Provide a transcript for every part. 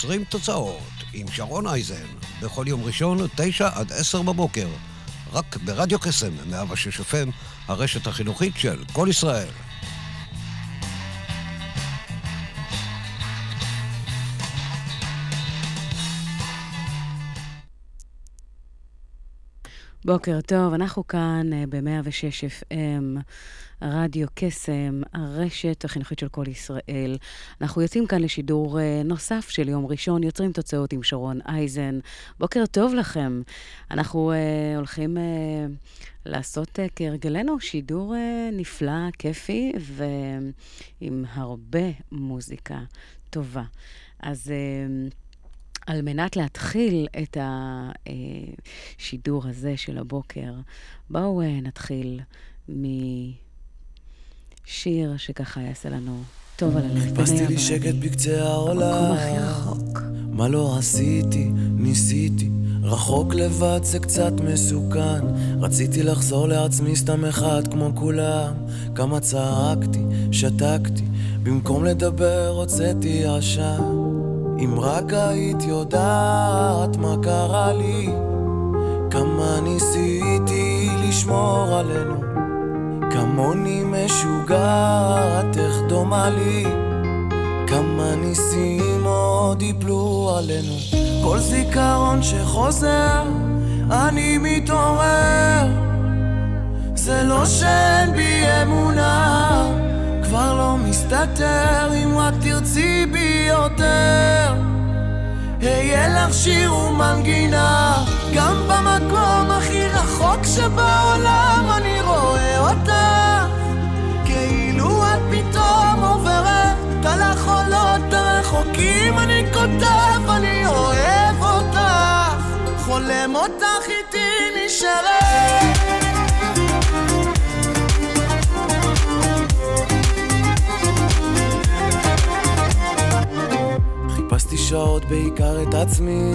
יוצרים תוצאות עם שרון אייזן, בכל יום ראשון, 9 עד 10 בבוקר, רק ברדיו קסם, 106 FM, הרשת החינוכית של כל ישראל. בוקר טוב, אנחנו כאן אה, ב-106 FM, רדיו קסם, הרשת החינוכית של כל ישראל. אנחנו יוצאים כאן לשידור uh, נוסף של יום ראשון, יוצרים תוצאות עם שרון אייזן. בוקר טוב לכם. אנחנו uh, הולכים uh, לעשות uh, כהרגלנו שידור uh, נפלא, כיפי ועם הרבה מוזיקה טובה. אז... Uh, על מנת להתחיל את השידור הזה של הבוקר, בואו נתחיל משיר שככה יעשה לנו טוב על הלב. חיפשתי לי שקט בקצה העולם. מה לא עשיתי? ניסיתי. רחוק לבד זה קצת מסוכן. רציתי לחזור לעצמי סתם אחד כמו כולם. כמה צעקתי, שתקתי. במקום לדבר הוצאתי עשן. אם רק היית יודעת מה קרה לי, כמה ניסיתי לשמור עלינו, כמוני משוגעת, איך דומה לי, כמה ניסים עוד יפלו עלינו, כל זיכרון שחוזר, אני מתעורר, זה לא שאין בי אמונה. כבר לא מסתתר אם רק תרצי בי יותר. אהיה לך שיר ומנגינה גם במקום הכי רחוק שבעולם אני רואה אותך כאילו את פתאום עוברת על החולות הרחוקים אני כותב אני אוהב אותך. חולם אותך איתי נשארת שעות בעיקר את עצמי.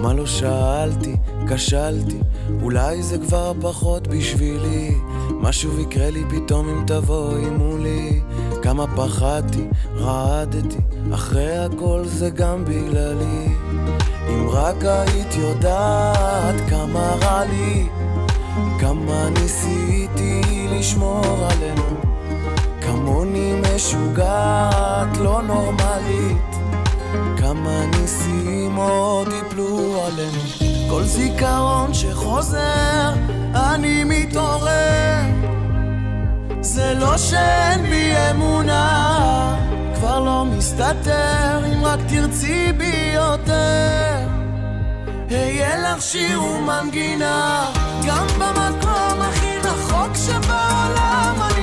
מה לא שאלתי, כשלתי. אולי זה כבר פחות בשבילי. משהו יקרה לי פתאום אם תבואי מולי. כמה פחדתי, רעדתי. אחרי הכל זה גם בגללי. אם רק היית יודעת כמה רע לי. כמה ניסיתי לשמור עלינו. כמוני משוגעת, לא נורמלית כמה ניסים עוד יפלו עלינו. כל זיכרון שחוזר, אני מתעורר. זה לא שאין בי אמונה כבר לא מסתתר אם רק תרצי בי יותר. אהיה לך שיר ומנגינה גם במקום הכי רחוק שבעולם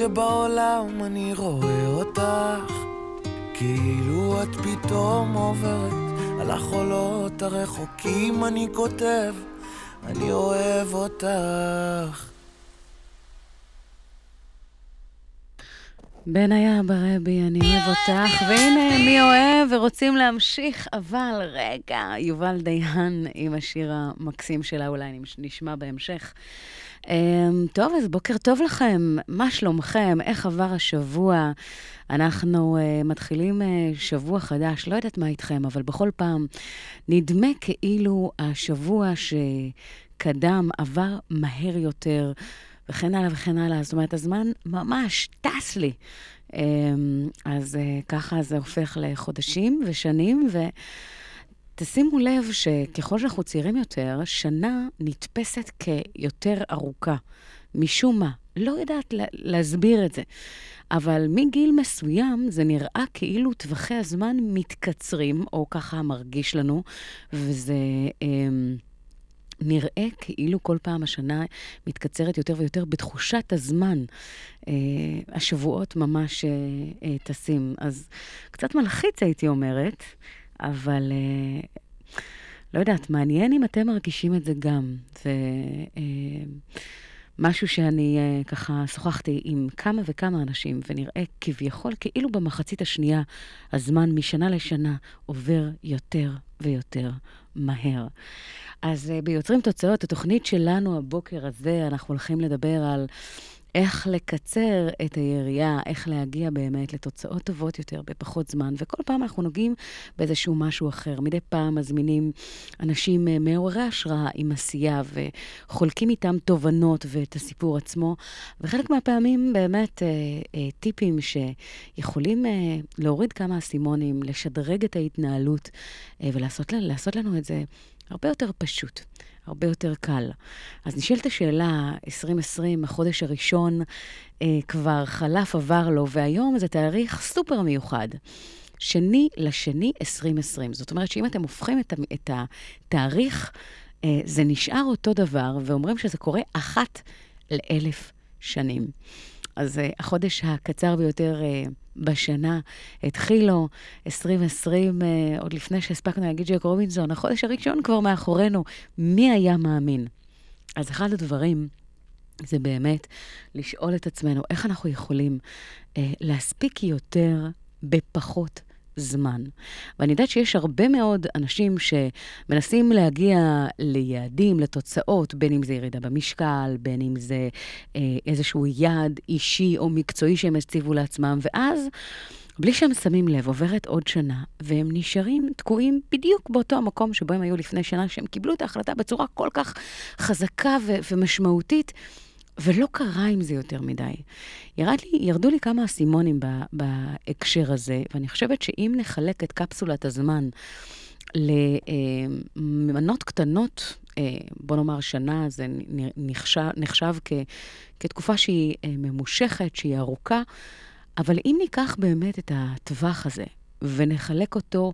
שבעולם אני רואה אותך. כאילו את פתאום עוברת על החולות הרחוקים אני כותב אני אוהב אותך. בניה ברבי, אני אוהב אותך, והנה מי אוהב ורוצים להמשיך, אבל רגע, יובל דיין עם השיר המקסים שלה, אולי נשמע בהמשך. אמ, טוב, אז בוקר טוב לכם, מה שלומכם? איך עבר השבוע? אנחנו uh, מתחילים uh, שבוע חדש, לא יודעת מה איתכם, אבל בכל פעם נדמה כאילו השבוע שקדם עבר מהר יותר. וכן הלאה וכן הלאה. זאת אומרת, הזמן ממש טס לי. אמ, אז אה, ככה זה הופך לחודשים ושנים, ותשימו לב שככל שאנחנו צעירים יותר, שנה נתפסת כיותר ארוכה. משום מה. לא יודעת להסביר את זה. אבל מגיל מסוים זה נראה כאילו טווחי הזמן מתקצרים, או ככה מרגיש לנו, וזה... אה, נראה כאילו כל פעם השנה מתקצרת יותר ויותר בתחושת הזמן. אה, השבועות ממש אה, אה, טסים. אז קצת מלחיץ, הייתי אומרת, אבל אה, לא יודעת, מעניין אם אתם מרגישים את זה גם. ו... אה, שאני uh, ככה שוחחתי עם כמה וכמה אנשים, ונראה כביכול כאילו במחצית השנייה הזמן משנה לשנה עובר יותר ויותר מהר. אז ביוצרים תוצאות, התוכנית שלנו הבוקר הזה, אנחנו הולכים לדבר על איך לקצר את היריעה, איך להגיע באמת לתוצאות טובות יותר בפחות זמן, וכל פעם אנחנו נוגעים באיזשהו משהו אחר. מדי פעם מזמינים אנשים אה, מעוררי השראה עם עשייה, וחולקים איתם תובנות ואת הסיפור עצמו, וחלק מהפעמים באמת אה, אה, טיפים שיכולים אה, להוריד כמה אסימונים, לשדרג את ההתנהלות, אה, ולעשות לנו את זה הרבה יותר פשוט. הרבה יותר קל. אז נשאלת השאלה, 2020, החודש הראשון אה, כבר חלף, עבר לו, והיום זה תאריך סופר מיוחד. שני לשני 2020. זאת אומרת שאם אתם הופכים את, את התאריך, אה, זה נשאר אותו דבר, ואומרים שזה קורה אחת לאלף שנים. אז uh, החודש הקצר ביותר uh, בשנה התחילו, 2020, uh, עוד לפני שהספקנו להגיד ג'ק רובינזון, החודש הראשון כבר מאחורינו. מי היה מאמין? אז אחד הדברים זה באמת לשאול את עצמנו איך אנחנו יכולים uh, להספיק יותר בפחות זמן. ואני יודעת שיש הרבה מאוד אנשים שמנסים להגיע ליעדים, לתוצאות, בין אם זה ירידה במשקל, בין אם זה אה, איזשהו יעד אישי או מקצועי שהם הציבו לעצמם, ואז... בלי שהם שמים לב, עוברת עוד שנה, והם נשארים תקועים בדיוק באותו המקום שבו הם היו לפני שנה, שהם קיבלו את ההחלטה בצורה כל כך חזקה ו- ומשמעותית, ולא קרה עם זה יותר מדי. ירד לי, ירדו לי כמה אסימונים בהקשר הזה, ואני חושבת שאם נחלק את קפסולת הזמן למנות קטנות, אה, בוא נאמר שנה, זה נחשב, נחשב כ, כתקופה שהיא אה, ממושכת, שהיא ארוכה, אבל אם ניקח באמת את הטווח הזה ונחלק אותו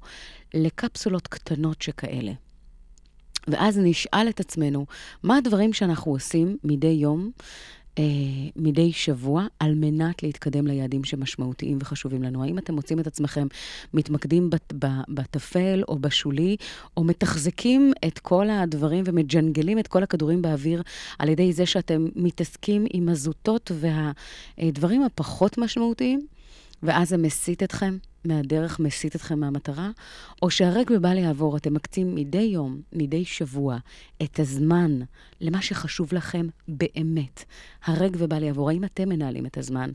לקפסולות קטנות שכאלה, ואז נשאל את עצמנו, מה הדברים שאנחנו עושים מדי יום, אה, מדי שבוע, על מנת להתקדם ליעדים שמשמעותיים וחשובים לנו? האם אתם מוצאים את עצמכם מתמקדים בטפל או בשולי, או מתחזקים את כל הדברים ומג'נגלים את כל הכדורים באוויר על ידי זה שאתם מתעסקים עם הזוטות והדברים הפחות משמעותיים? ואז זה מסיט אתכם מהדרך, מסיט אתכם מהמטרה, או שהרגע בא לעבור, אתם מקצים מדי יום, מדי שבוע, את הזמן למה שחשוב לכם באמת. הרגע ובא לעבור, האם אתם מנהלים את הזמן,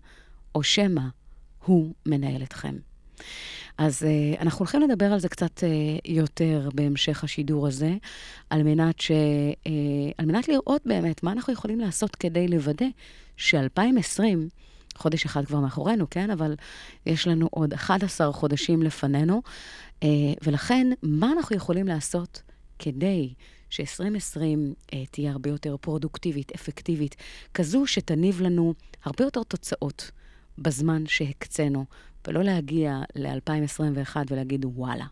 או שמא הוא מנהל אתכם. אז uh, אנחנו הולכים לדבר על זה קצת uh, יותר בהמשך השידור הזה, על מנת, ש, uh, על מנת לראות באמת מה אנחנו יכולים לעשות כדי לוודא ש-2020 חודש אחד כבר מאחורינו, כן? אבל יש לנו עוד 11 חודשים לפנינו, אה, ולכן, מה אנחנו יכולים לעשות כדי ש-2020 אה, תהיה הרבה יותר פרודוקטיבית, אפקטיבית, כזו שתניב לנו הרבה יותר תוצאות בזמן שהקצינו, ולא להגיע ל-2021 ולהגיד, וואלה,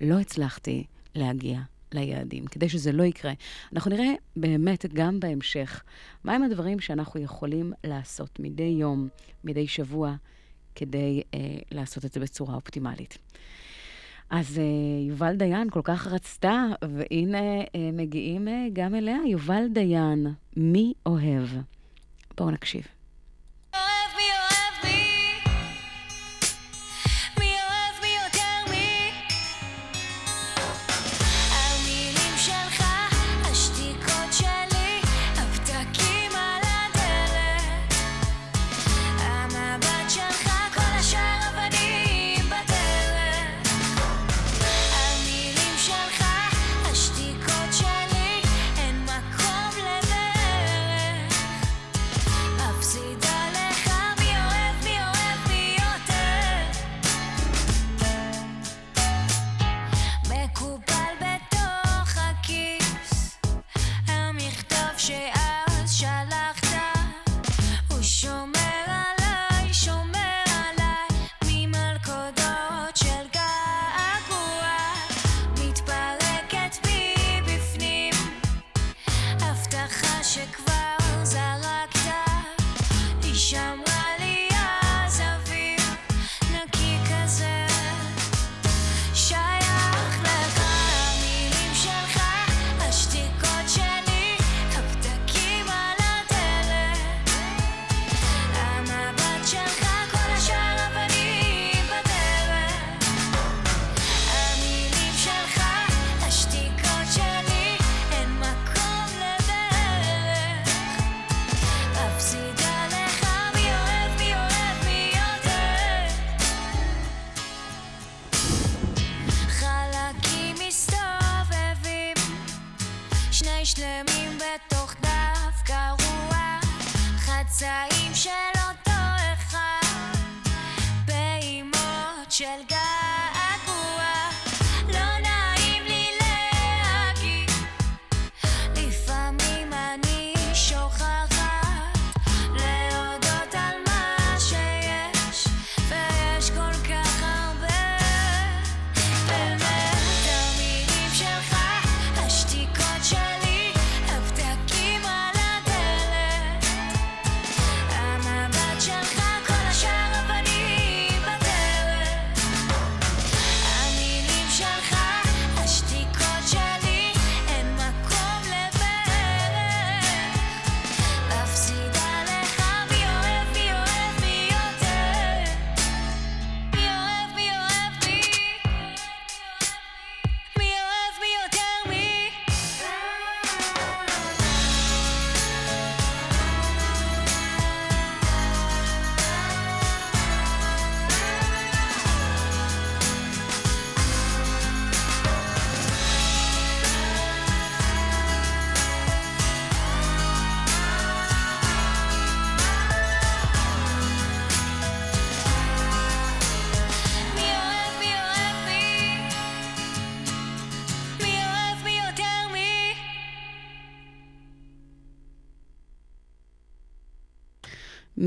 לא הצלחתי להגיע ליעדים, כדי שזה לא יקרה. אנחנו נראה באמת גם בהמשך מהם הדברים שאנחנו יכולים לעשות מדי יום, מדי שבוע, כדי אה, לעשות את זה בצורה אופטימלית. אז אה, יובל דיין כל כך רצתה, והנה אה, מגיעים אה, גם אליה. יובל דיין, מי אוהב? בואו נקשיב.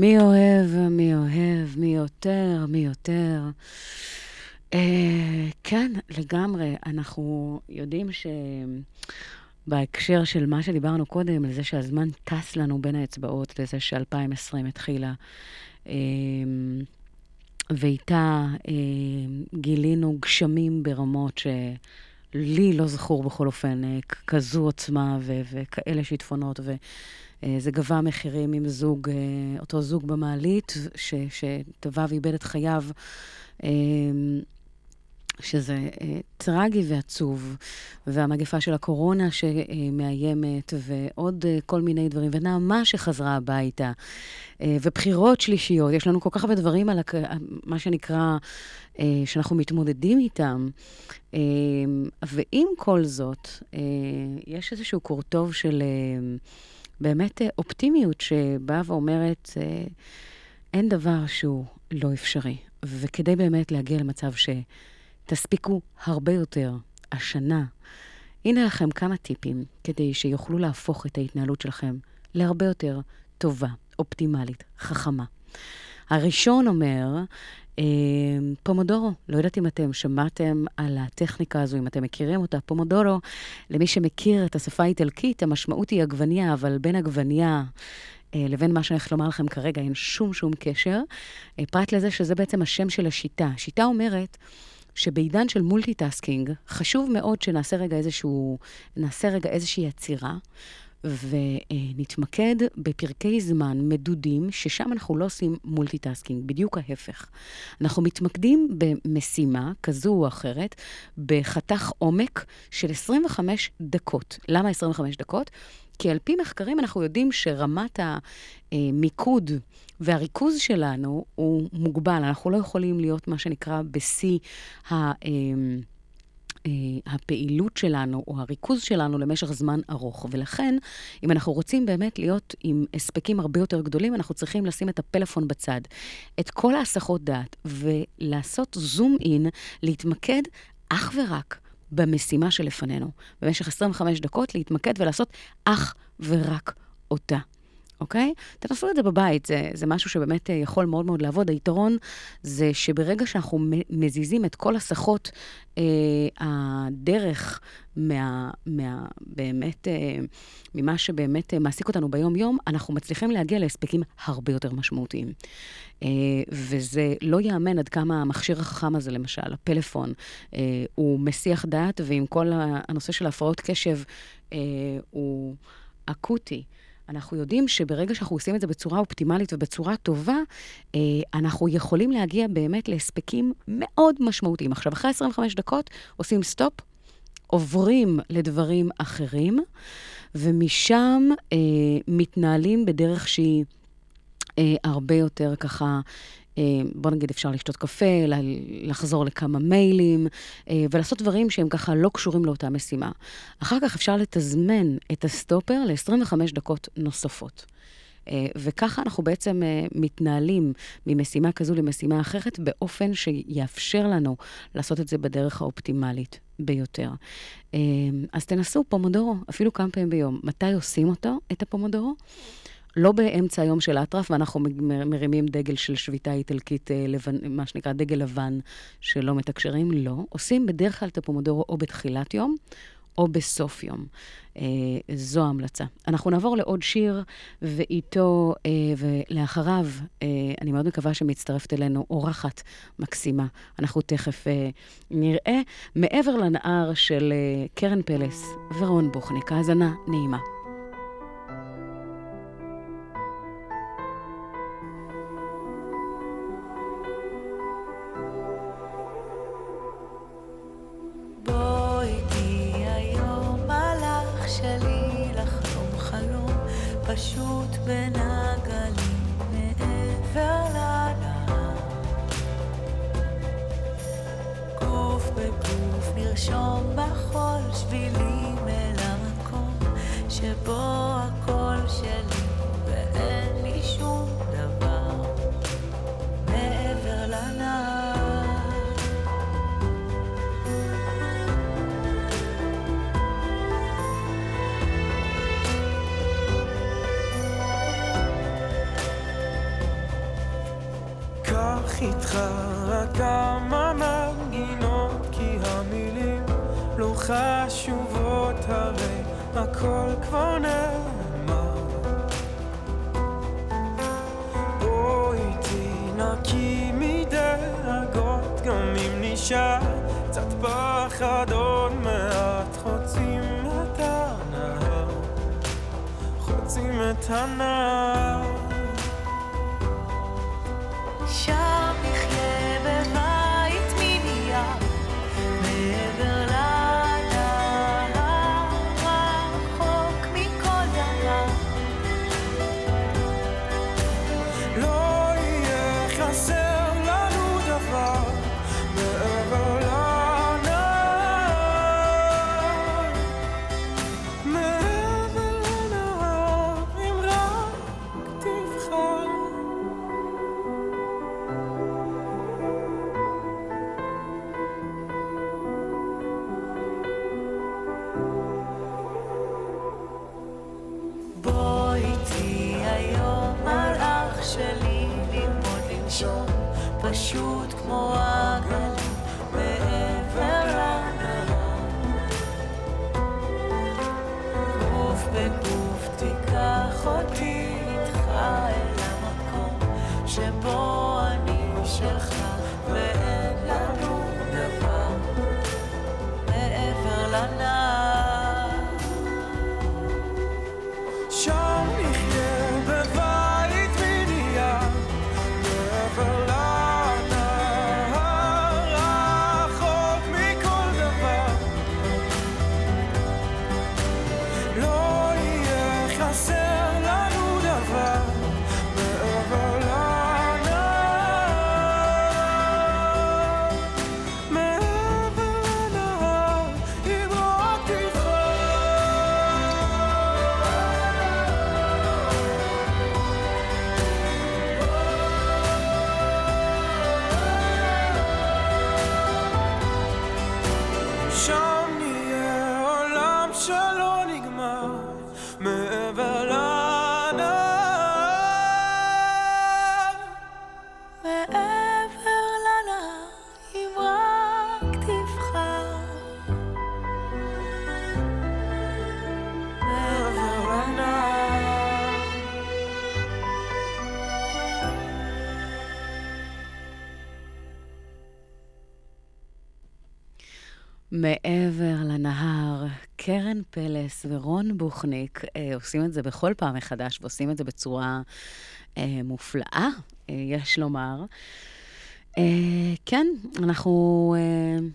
מי אוהב, מי אוהב, מי יותר, מי יותר. אה, כן, לגמרי. אנחנו יודעים שבהקשר של מה שדיברנו קודם, לזה שהזמן טס לנו בין האצבעות, לזה ש-2020 התחילה, אה, ואיתה אה, גילינו גשמים ברמות שלי לא זכור בכל אופן אה, כזו עוצמה ו- וכאלה שיטפונות, וזה גבה מחירים עם זוג, אה, אותו זוג במעלית, ש- שטבע ואיבד את חייו. אה, שזה אה, טרגי ועצוב, והמגפה של הקורונה שמאיימת, ועוד אה, כל מיני דברים, ונעמה שחזרה הביתה, אה, ובחירות שלישיות, יש לנו כל כך הרבה דברים על הק... מה שנקרא, אה, שאנחנו מתמודדים איתם. אה, ועם כל זאת, אה, יש איזשהו קורטוב של אה, באמת אה, אופטימיות שבאה ואומרת, אה, אין דבר שהוא לא אפשרי. וכדי באמת להגיע למצב שתספיקו הרבה יותר השנה, הנה לכם כמה טיפים כדי שיוכלו להפוך את ההתנהלות שלכם להרבה יותר טובה, אופטימלית, חכמה. הראשון אומר, פומודורו, לא יודעת אם אתם שמעתם על הטכניקה הזו, אם אתם מכירים אותה. פומודורו, למי שמכיר את השפה האיטלקית, המשמעות היא עגבנייה, אבל בין עגבנייה אה, לבין מה שאני הולכת לומר לכם כרגע אין שום שום קשר, אה, פרט לזה שזה בעצם השם של השיטה. השיטה אומרת שבעידן של multitasking, חשוב מאוד שנעשה רגע איזשהו, נעשה רגע איזושהי עצירה. ונתמקד בפרקי זמן מדודים, ששם אנחנו לא עושים multitasking, בדיוק ההפך. אנחנו מתמקדים במשימה כזו או אחרת, בחתך עומק של 25 דקות. למה 25 דקות? כי על פי מחקרים אנחנו יודעים שרמת המיקוד והריכוז שלנו הוא מוגבל. אנחנו לא יכולים להיות מה שנקרא בשיא ה... אה, הפעילות שלנו או הריכוז שלנו למשך זמן ארוך. ולכן, אם אנחנו רוצים באמת להיות עם הספקים הרבה יותר גדולים, אנחנו צריכים לשים את הפלאפון בצד, את כל ההסחות דעת, ולעשות זום אין, להתמקד אך ורק במשימה שלפנינו. במשך 25 דקות להתמקד ולעשות אך ורק אותה. אוקיי? תנסו את זה בבית, זה, זה משהו שבאמת אה, יכול מאוד מאוד לעבוד. היתרון זה שברגע שאנחנו מזיזים את כל הסחות אה, הדרך מה, מה, באמת, אה, ממה שבאמת אה, מעסיק אותנו ביום-יום, אנחנו מצליחים להגיע להספקים הרבה יותר משמעותיים. אה, וזה לא ייאמן עד כמה המכשיר החכם הזה, למשל, הפלאפון, אה, הוא מסיח דעת, ועם כל הנושא של הפרעות קשב, אה, הוא אקוטי. אנחנו יודעים שברגע שאנחנו עושים את זה בצורה אופטימלית ובצורה טובה, אה, אנחנו יכולים להגיע באמת להספקים מאוד משמעותיים. עכשיו, אחרי 25 דקות עושים סטופ, עוברים לדברים אחרים, ומשם אה, מתנהלים בדרך שהיא אה, הרבה יותר ככה... בוא נגיד, אפשר לשתות קפה, לחזור לכמה מיילים, ולעשות דברים שהם ככה לא קשורים לאותה משימה. אחר כך אפשר לתזמן את הסטופר ל-25 דקות נוספות. אה, וככה אנחנו בעצם אה, מתנהלים ממשימה כזו למשימה אחרת באופן שיאפשר לנו לעשות את זה בדרך האופטימלית ביותר. אה, אז תנסו פומודורו, אפילו כמה פעמים ביום. מתי עושים אותו, את הפומודורו? לא באמצע היום של אטרף, ואנחנו מרימים דגל של שביתה איטלקית, אה, לבן, מה שנקרא דגל לבן, שלא מתקשרים, לא. עושים בדרך כלל את הפומודורו או בתחילת יום, או בסוף יום. אה, זו ההמלצה. אנחנו נעבור לעוד שיר, ואיתו, אה, ולאחריו, אה, אני מאוד מקווה שמצטרפת אלינו אורחת מקסימה. אנחנו תכף אה, נראה מעבר לנהר של אה, קרן פלס ורון בוכניק. האזנה נעימה. פשוט בין הגלים מעבר לנהר. גוף בגוף נרשום בחול שבילים אל המקום שבו הכל שלי רק כמה מנגינות כי המילים לא חשובות הרי הכל כבר נאמר. בוא איתי נקי מדאגות גם אם נשאר קצת פחד עוד מעט חוצים את הנהר. חוצים את הנהר מעבר לנהר, קרן פלס ורון בוכניק אה, עושים את זה בכל פעם מחדש, ועושים את זה בצורה אה, מופלאה, אה, יש לומר. אה, כן, אנחנו אה,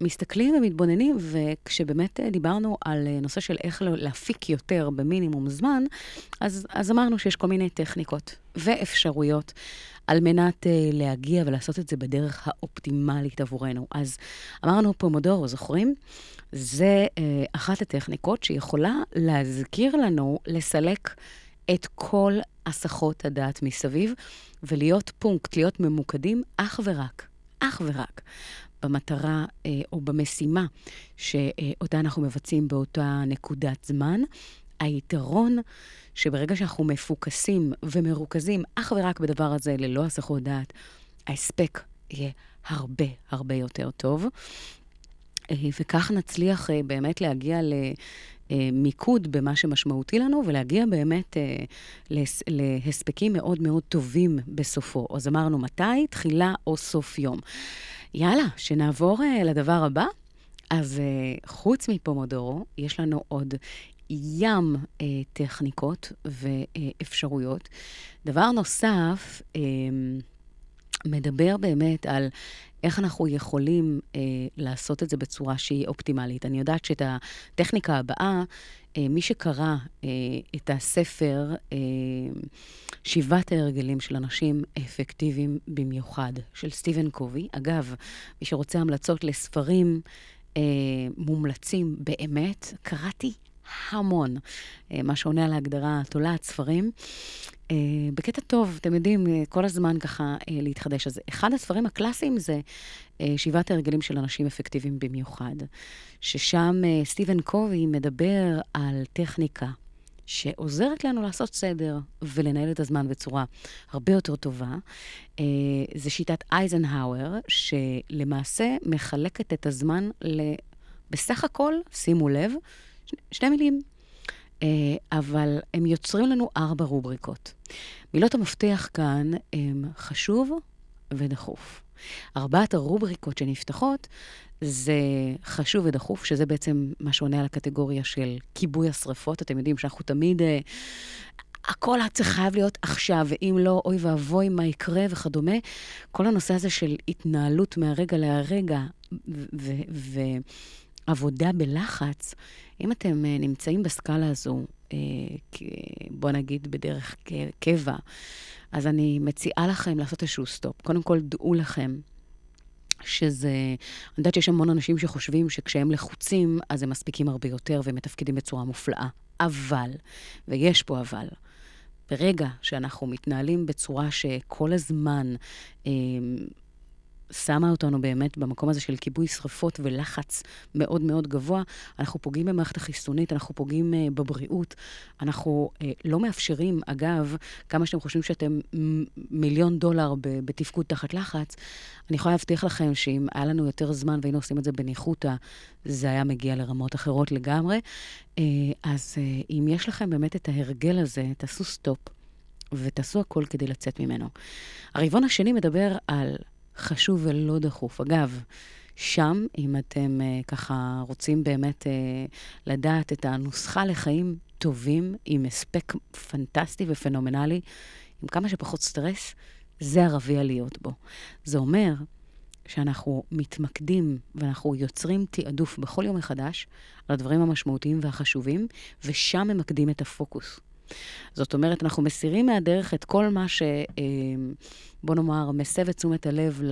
מסתכלים ומתבוננים, וכשבאמת אה, דיברנו על אה, נושא של איך להפיק יותר במינימום זמן, אז, אז אמרנו שיש כל מיני טכניקות ואפשרויות על מנת אה, להגיע ולעשות את זה בדרך האופטימלית עבורנו. אז אמרנו פומודורו, זוכרים? זה אה, אחת הטכניקות שיכולה להזכיר לנו לסלק את כל הסחות הדעת מסביב, ולהיות פונקט, להיות ממוקדים אך ורק, אך ורק, במטרה אה, או במשימה שאותה אנחנו מבצעים באותה נקודת זמן. היתרון שברגע שאנחנו מפוקסים ומרוכזים אך ורק בדבר הזה, ללא הסחות דעת, ההספק יהיה הרבה הרבה יותר טוב. אה, וכך נצליח אה, באמת להגיע למיקוד במה שמשמעותי לנו, ולהגיע באמת אה, להס- להספקים מאוד מאוד טובים בסופו. אז אמרנו מתי, תחילה או סוף יום. יאללה, שנעבור אה, לדבר הבא. אז אה, חוץ מפומודורו, יש לנו עוד ים אה, טכניקות ואפשרויות. דבר נוסף, אה, מדבר באמת על איך אנחנו יכולים אה, לעשות את זה בצורה שהיא אופטימלית. אני יודעת שאת הטכניקה הבאה, אה, מי שקרא אה, את הספר אה, שבעת ההרגלים של אנשים אפקטיביים במיוחד, של סטיבן קובי, אגב, מי שרוצה המלצות לספרים אה, מומלצים באמת, קראתי המון, אה, מה שעונה על ההגדרה תולעת ספרים. אה, בקטע טוב, אתם יודעים, אה, כל הזמן ככה להתחדש. אז אחד הספרים הקלאסיים זה שבעת ההרגלים של אנשים אפקטיביים במיוחד, ששם סטיבן קובי מדבר על טכניקה שעוזרת לנו לעשות סדר ולנהל את הזמן בצורה הרבה יותר טובה. זה שיטת אייזנהאואר, שלמעשה מחלקת את הזמן ל... בסך הכל, שימו לב, שני מילים. אה, אבל הם יוצרים לנו ארבע רובריקות. מילות המפתח כאן הם חשוב ודחוף. ארבעת הרובריקות שנפתחות זה חשוב ודחוף, שזה בעצם מה שעונה על הקטגוריה של כיבוי השרפות. אתם יודעים שאנחנו תמיד... אה, הכל חייב להיות עכשיו, ואם לא, אוי ואבוי, מה יקרה וכדומה. כל הנושא הזה של התנהלות מהרגע להרגע ועבודה בלחץ, אם אתם אה, נמצאים בסקאלה הזו, אה, בוא נגיד בדרך קבע, אז אני מציעה לכם לעשות איזשהו סטופ. קודם כל, דעו לכם שזה... אני יודעת שיש המון אנשים שחושבים שכשהם לחוצים, אז הם מספיקים הרבה יותר והם מתפקדים בצורה מופלאה. אבל, ויש פה אבל, ברגע שאנחנו מתנהלים בצורה שכל הזמן אה, שמה אותנו באמת במקום הזה של כיבוי שרפות ולחץ מאוד מאוד גבוה, אנחנו פוגעים במערכת החיסונית, אנחנו פוגעים אה, בבריאות, אנחנו אה, לא מאפשרים, אגב, כמה שאתם חושבים שאתם מיליון דולר בתפקוד תחת לחץ, אני יכולה להבטיח לכם שאם היה לנו יותר זמן והיינו עושים את זה בניחותא, זה היה מגיע לרמות אחרות לגמרי. אה, אז אה, אם יש לכם באמת את ההרגל הזה, תעשו סטופ ותעשו הכל כדי לצאת ממנו. הרבעון השני מדבר על חשוב ולא דחוף. אגב, שם, אם אתם אה, ככה רוצים באמת אה, לדעת את הנוסחה לחיים טובים, עם הספק פנטסטי ופנומנלי, עם כמה שפחות סטרס, זה הרביע להיות בו. זה אומר שאנחנו מתמקדים ואנחנו יוצרים תעדוף בכל יום מחדש על הדברים המשמעותיים והחשובים, ושם ממקדים את הפוקוס. זאת אומרת, אנחנו מסירים מהדרך את כל מה ש... אה, בוא נאמר, מסב את תשומת הלב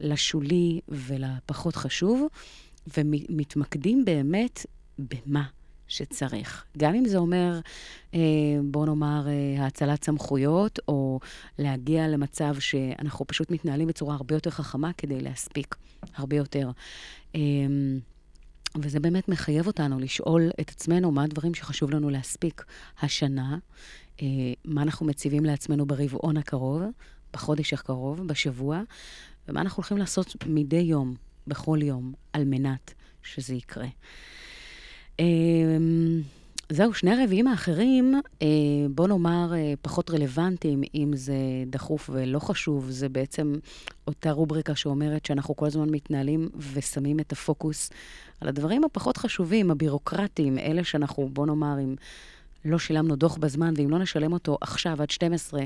לשולי ולפחות חשוב, ומתמקדים באמת במה שצריך. גם אם זה אומר, אה, בוא נאמר, אה, האצלת סמכויות, או להגיע למצב שאנחנו פשוט מתנהלים בצורה הרבה יותר חכמה כדי להספיק הרבה יותר. וזה באמת מחייב אותנו לשאול את עצמנו מה הדברים שחשוב לנו להספיק השנה, אה, מה אנחנו מציבים לעצמנו ברבעון הקרוב, בחודש הקרוב, בשבוע, ומה אנחנו הולכים לעשות מדי יום, בכל יום, על מנת שזה יקרה. זהו, שני הרביעים האחרים, אה, בוא נאמר, אה, פחות רלוונטיים, אם זה דחוף ולא חשוב, זה בעצם אותה רובריקה שאומרת שאנחנו כל הזמן מתנהלים ושמים את הפוקוס על הדברים הפחות חשובים, הבירוקרטיים, אלה שאנחנו, בוא נאמר, אם לא שילמנו דוח בזמן, ואם לא נשלם אותו עכשיו עד 12,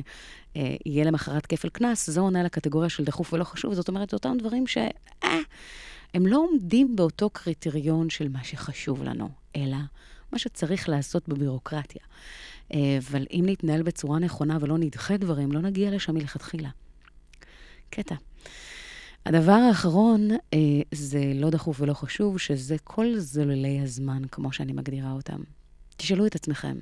אה, יהיה למחרת כפל קנס, זה עונה לקטגוריה של דחוף ולא חשוב. זאת אומרת, אותם דברים ש... הם לא עומדים באותו קריטריון של מה שחשוב לנו, אלא מה שצריך לעשות בבירוקרטיה. אה, אבל אם נתנהל בצורה נכונה ולא נדחה דברים, לא נגיע לשם מלכתחילה. קטע. הדבר האחרון אה, זה לא דחוף ולא חשוב, שזה כל זוללי הזמן, כמו שאני מגדירה אותם. תשאלו את עצמכם,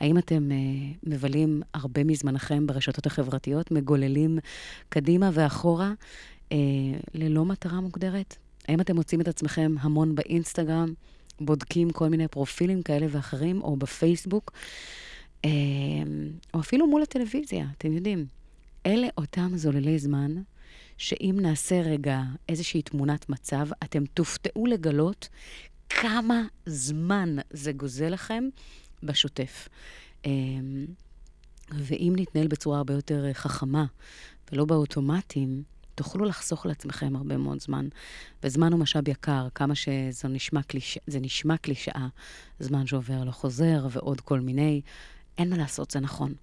האם אתם אה, מבלים הרבה מזמנכם ברשתות החברתיות, מגוללים קדימה ואחורה ללא מטרה מוגדרת? האם אתם מוצאים את עצמכם המון באינסטגרם, בודקים כל מיני פרופילים כאלה ואחרים, או בפייסבוק, אה, או אפילו מול הטלוויזיה, אתם יודעים. אלה אותם זוללי זמן, שאם נעשה רגע איזושהי תמונת מצב, אתם תופתעו לגלות כמה זמן זה גוזל לכם בשוטף. אמ, ואם נתנהל בצורה הרבה יותר אה, חכמה ולא באוטומטים, תוכלו לחסוך לעצמכם הרבה מאוד זמן. וזמן הוא משאב יקר, כמה שזה נשמע, קליש... נשמע קלישאה, זמן שעובר לא חוזר ועוד כל מיני. אין מה לעשות, זה נכון.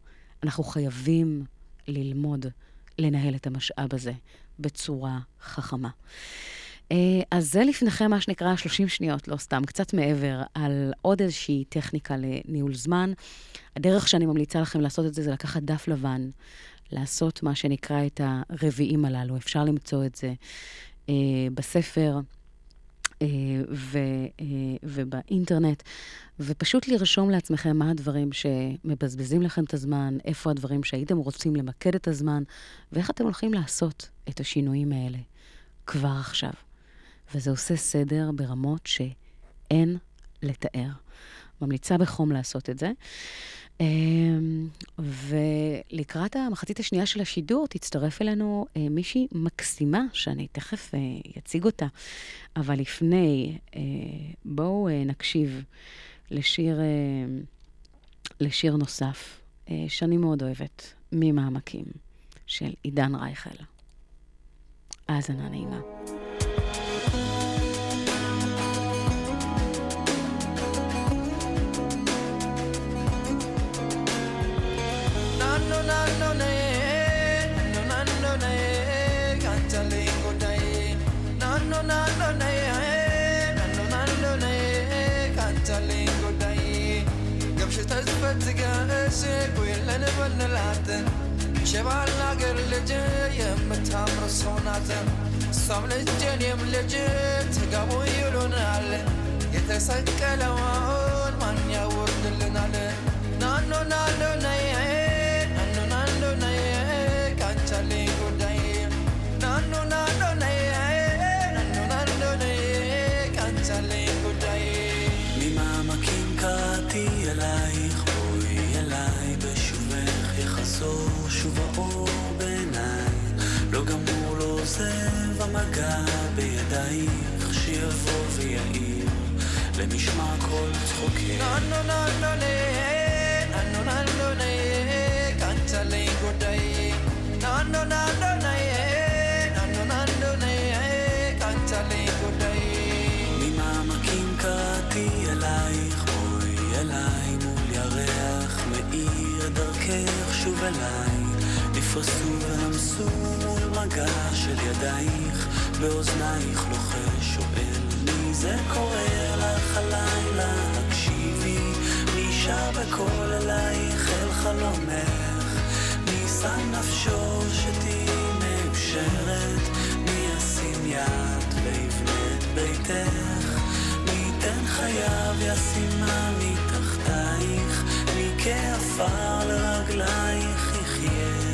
אנחנו חייבים ללמוד לנהל את המשאב הזה בצורה חכמה. אה, אז זה לפניכם מה שנקרא 30 שניות, לא סתם, קצת מעבר, על עוד איזושהי טכניקה לניהול זמן. הדרך שאני ממליצה לכם לעשות את זה, זה לקחת דף לבן, לעשות מה שנקרא את הרביעים הללו. אפשר למצוא את זה אה, בספר. אה, ו, אה, ובאינטרנט, ופשוט לרשום לעצמכם מה הדברים שמבזבזים לכם את הזמן, איפה הדברים שהייתם רוצים למקד את הזמן, ואיך אתם הולכים לעשות את השינויים האלה כבר עכשיו. וזה עושה סדר ברמות שאין לתאר. ממליצה בחום לעשות את זה. אמ, ולקראת המחצית השנייה של השידור תצטרף אלינו אה, מישהי מקסימה, שאני תכף אה, אציג אותה. אבל לפני, אה, בואו נקשיב לשיר, לשיר נוסף, שאני מאוד אוהבת, ממעמקים, של עידן רייכל. האזנה נעימה. አገር ልጅ የምታምር ሰው ናት። እሷም ልጅ እኔም ልጅ ተጋቡ ይሉናል። ማን ያወርድልናል? ናኖ ናኖ ነይ עוצב המגע בידייך שיבוא ויעיר למשמע כל צחוקים. נא נא נא נא נא נא נא נא נא נו נו נא נא נא נא נא נא נא נא נא נא קנצלי גודאי ממעמקים קראתי אלייך בואי אליי מול ירח מאיר דרכך שוב אליי נפרסו ורמסו מגע של ידייך, באוזנייך לוחש שואל מי זה קורא לך הלילה, הקשיבי, מי שר בקול אלייך? אל חלומך, מי שם נפשו שתהיי מאושרת, מי ישים יד ויבנה את ביתך, מי ייתן חייו ישימה מתחתייך, מי כעפר לרגלייך יחיה,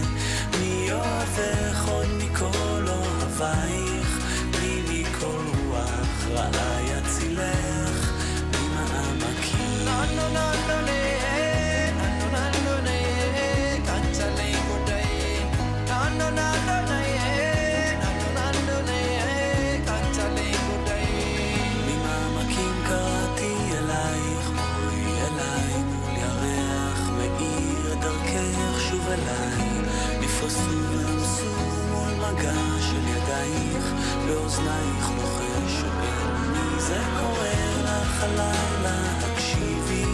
אוהבך עוד מכל אוהבייך, בלי מכל רוח רעה יצילך, ממעמקים. לא, לא, לא, לא, לא. alive. של ידייך, באוזנייך לוחש שואל מי זה קורא לך הלילה, הקשיבי,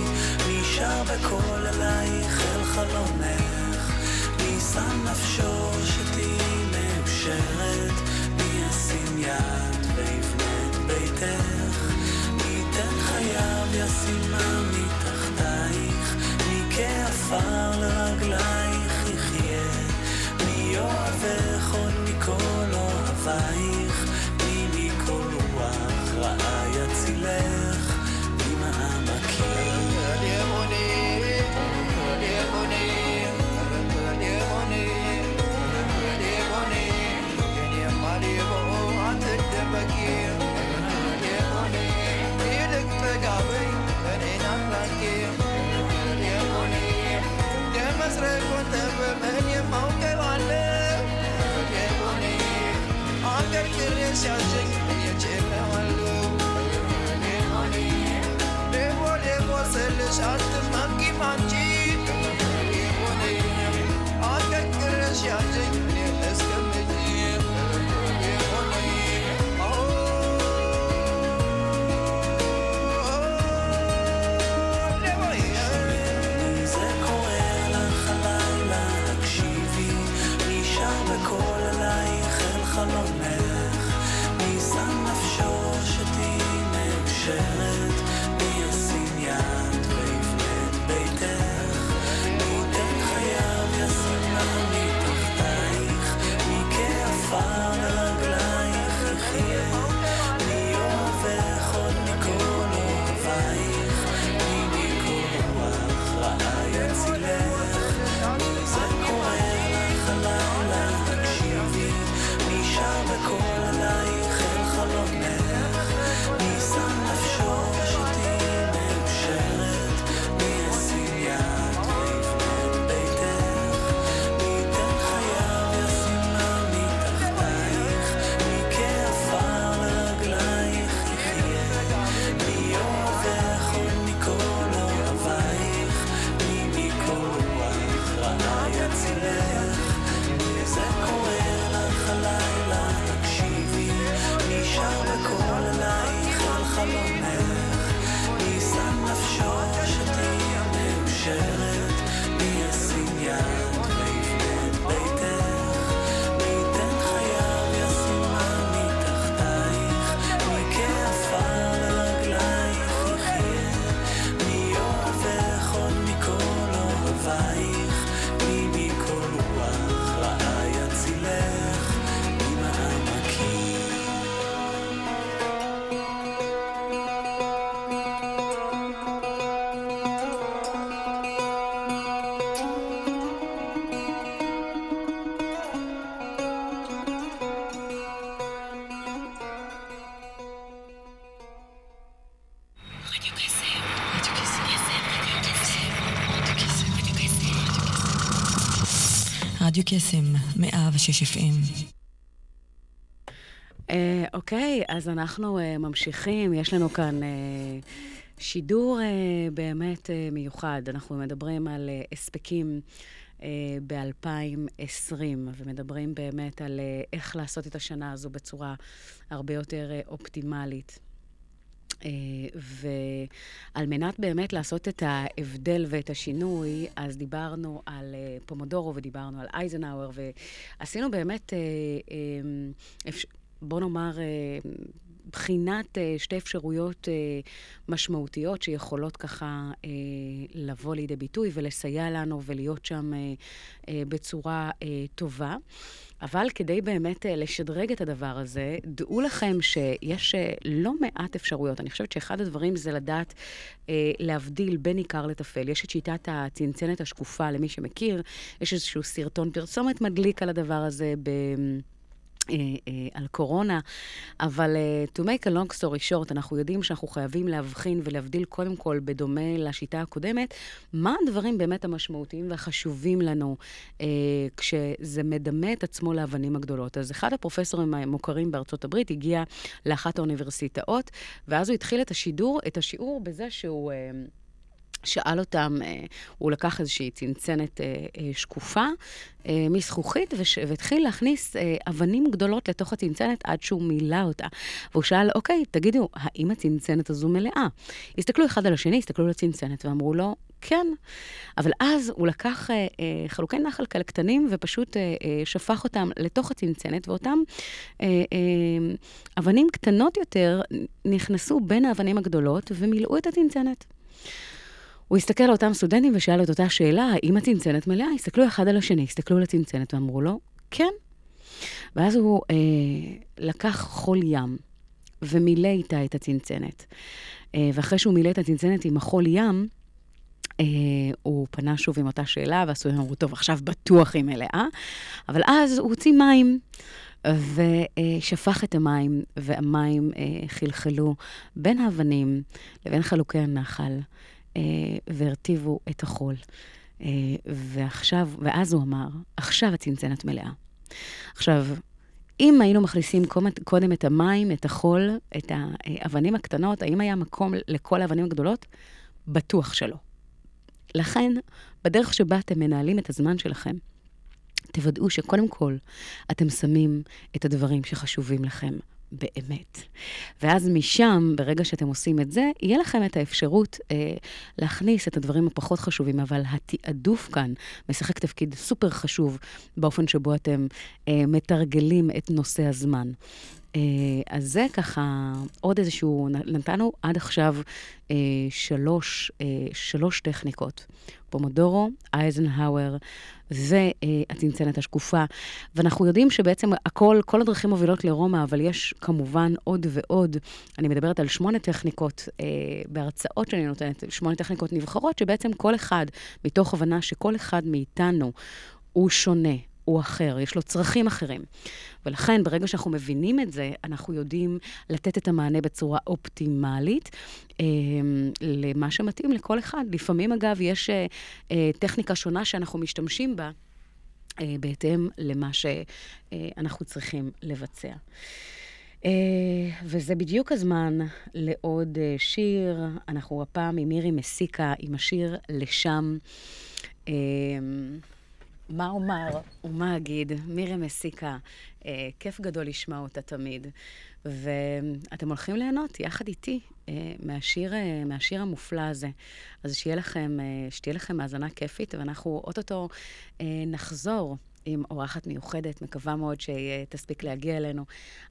מי שר בקול אלייך אל חלומך, מי שם נפשו שתהיי מאושרת, מי ישים יד ויבנה את ביתך, מי ייתן חייו ישימה מתחתייך, מי כעפר לרגלייך יחיה, מי מכל אוהבייך, Shut the monkey monkey רדיו קסם, 106 FM. אה, אוקיי, אז אנחנו אה, ממשיכים. יש לנו כאן אה, שידור אה, באמת אה, מיוחד. אנחנו מדברים על אה, הספקים אה, ב-2020, ומדברים באמת על אה, איך לעשות את השנה הזו בצורה הרבה יותר אה, אופטימלית. אה, ועל מנת באמת לעשות את ההבדל ואת השינוי, אז דיברנו על אה, פומודורו ודיברנו על אייזנהאואר, ועשינו באמת, אה, בוא נאמר, בחינת אה, שתי אפשרויות אה, משמעותיות שיכולות ככה אה, לבוא לידי ביטוי ולסייע לנו ולהיות שם בצורה טובה. אבל כדי באמת לשדרג את הדבר הזה, דעו לכם שיש לא מעט אפשרויות. אני חושבת שאחד הדברים זה לדעת להבדיל בין עיקר לטפל. יש את שיטת הצנצנת השקופה, למי שמכיר, יש איזשהו סרטון פרסומת מדליק על הדבר הזה ב... אה, אה, על קורונה, אבל uh, to make a long story short, אנחנו יודעים שאנחנו חייבים להבחין ולהבדיל קודם כל, בדומה לשיטה הקודמת, מה הדברים באמת המשמעותיים והחשובים לנו uh, כשזה מדמה את עצמו לאבנים הגדולות. אז אחד הפרופסורים המוכרים בארצות הברית הגיע לאחת האוניברסיטאות, ואז הוא התחיל את השידור, את השיעור בזה שהוא... Uh, שאל אותם, אה, הוא לקח איזושהי צנצנת אה, אה, שקופה מזכוכית והתחיל להכניס אבנים גדולות לתוך הצנצנת עד שהוא מילא אותה. והוא שאל, אוקיי, תגידו, האם הצנצנת הזו מלאה? הסתכלו אחד על השני, הסתכלו על הצנצנת ואמרו לו, כן. אבל אז הוא לקח אה, אה, חלוקי נחל כאלה קטנים ופשוט אה, אה, שפך אותם לתוך הצנצנת, ואותם אה, אה, אבנים קטנות יותר נכנסו בין האבנים הגדולות ומילאו את הצנצנת. הוא הסתכל על אותם סטודנטים ושאל את אותה שאלה, האם הצנצנת מלאה? הסתכלו אחד על השני, הסתכלו על הצנצנת ואמרו לו, כן. ואז הוא אה, לקח חול ים ומילא איתה את הצנצנת. אה, ואחרי שהוא מילא את הצנצנת עם החול ים, אה, הוא פנה שוב עם אותה שאלה, והסטודנטים אמרו, טוב, עכשיו בטוח היא מלאה. אבל אז הוא הוציא מים. ושפך את המים, והמים אה, חלחלו בין האבנים לבין חלוקי הנחל, והרטיבו את החול. אה, ועכשיו, ואז הוא אמר, עכשיו הצנצנת מלאה. עכשיו, אם היינו מכניסים קודם את המים, את החול, את האבנים הקטנות, האם היה מקום לכל האבנים הגדולות? בטוח שלא. לכן, בדרך שבה אתם מנהלים את הזמן שלכם, תוודאו שקודם כל אתם שמים את הדברים שחשובים לכם באמת. ואז משם, ברגע שאתם עושים את זה, יהיה לכם את האפשרות אה, להכניס את הדברים הפחות חשובים, אבל התעדוף כאן משחק תפקיד סופר חשוב באופן שבו אתם אה, מתרגלים את נושא הזמן. אה, אז זה ככה עוד איזשהו, נתנו עד עכשיו אה, שלוש, אה, שלוש טכניקות. פומודורו, אייזנהאואר והצנצנת השקופה. ואנחנו יודעים שבעצם הכל, כל הדרכים מובילות לרומא, אבל יש כמובן עוד ועוד. אני מדברת על שמונה טכניקות אה, בהרצאות שאני נותנת, שמונה טכניקות נבחרות, שבעצם כל אחד, מתוך הבנה שכל אחד מאיתנו הוא שונה. הוא אחר, יש לו צרכים אחרים. ולכן, ברגע שאנחנו מבינים את זה, אנחנו יודעים לתת את המענה בצורה אופטימלית אה, למה שמתאים לכל אחד. לפעמים, אגב, יש אה, אה, טכניקה שונה שאנחנו משתמשים בה. אה, בהתאם למה שאנחנו צריכים לבצע. אה, וזה בדיוק הזמן לעוד אה, שיר. אנחנו הפעם עם מירי מסיקה, עם השיר לשם. אה, מה אומר ומה אגיד? מירי מסיקה, אה, כיף גדול לשמוע אותה תמיד. ואתם הולכים ליהנות יחד איתי אה, מהשיר, אה, מהשיר המופלא הזה. אז שיהיה לכם, אה, שתהיה לכם האזנה כיפית, ואנחנו אוטוטו אה, נחזור. עם אורחת מיוחדת, מקווה מאוד שהיא תספיק להגיע אלינו.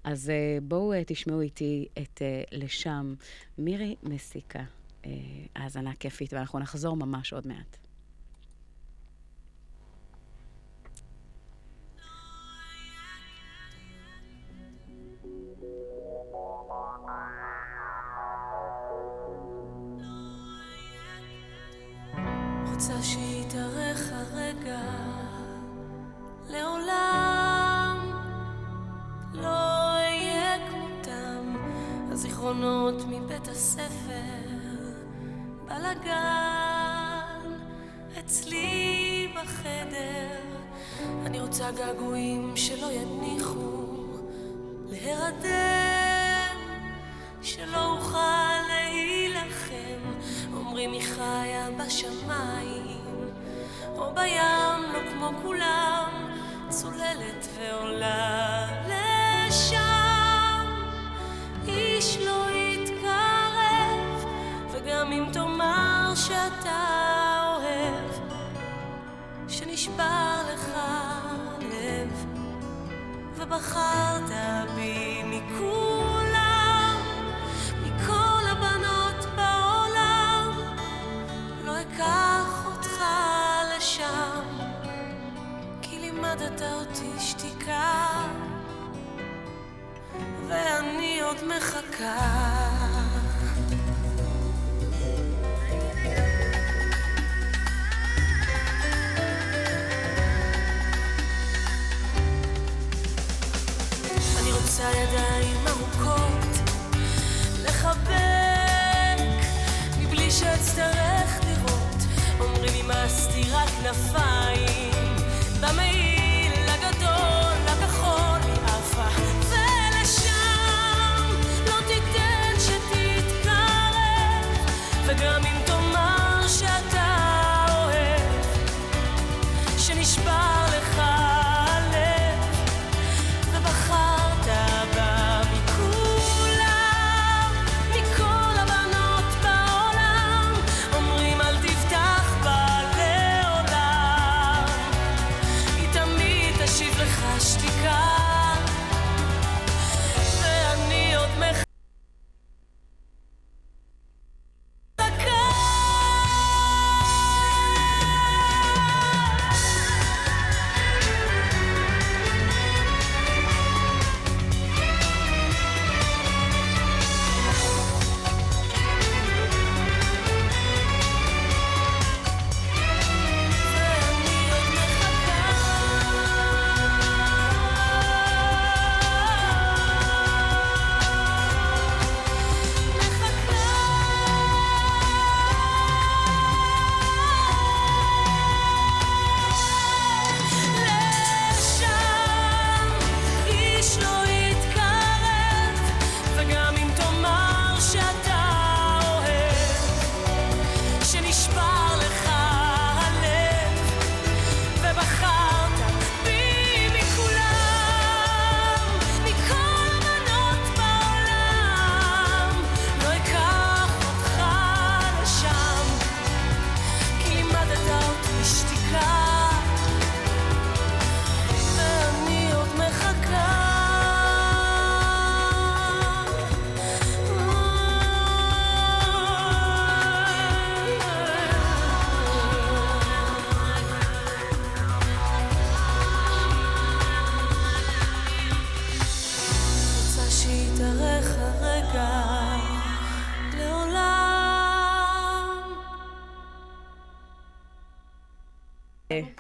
אז אה, בואו אה, תשמעו איתי את אה, לשם מירי מסיקה, אה, האזנה כיפית, ואנחנו נחזור ממש עוד מעט. רוצה שיתארך הרגע. לעולם לא אהיה כמותם. הזיכרונות מבית הספר בלאגן אצלי בחדר. אני רוצה געגועים שלא יניחו להירדם שלא אוכל אומרים היא חיה בשמיים או בים לא כמו כולם צוללת ועולה לשם. איש לא יתקרב וגם אם תאמר שאתה אוהב שנשבר לך הלב ובחרת בי אותי שתיקה, ואני עוד מחכה. אני רוצה ידיים עמוקות לחבק מבלי שאצטרך לראות אומרים אמסתי רק כנפיים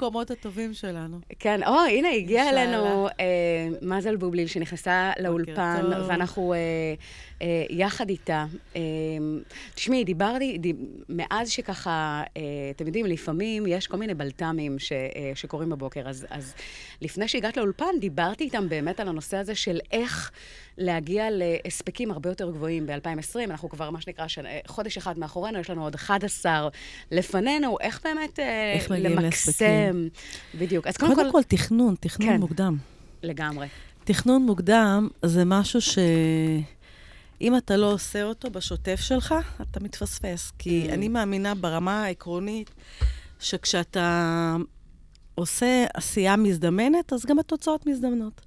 המקומות הטובים שלנו. כן, או, הנה, הגיע. אלינו אה, מזל בובליל, שנכנסה לאולפן. ואנחנו אה, אה, יחד איתה. אה, תשמעי, דיברתי, דיב, מאז שככה, אה, אתם יודעים, לפעמים יש כל מיני בלת"מים ש, אה, שקורים בבוקר, אז, אז לפני שהגעת לאולפן, דיברתי איתם באמת על הנושא הזה של איך להגיע להספקים הרבה יותר גבוהים ב-2020. אנחנו כבר, מה שנקרא, חודש אחד מאחורינו, יש לנו עוד 11 לפנינו, איך באמת אה, איך למקסם. להספקים. בדיוק. אז קודם, קודם כל, תכנון, תכנון כן. מוקדם. לגמרי. תכנון מוקדם זה משהו ש... אם אתה לא עושה אותו בשוטף שלך, אתה מתפספס. כי Mm. אני מאמינה ברמה העקרונית שכשאתה עושה עשייה מזדמנת, אז גם התוצאות מזדמנות.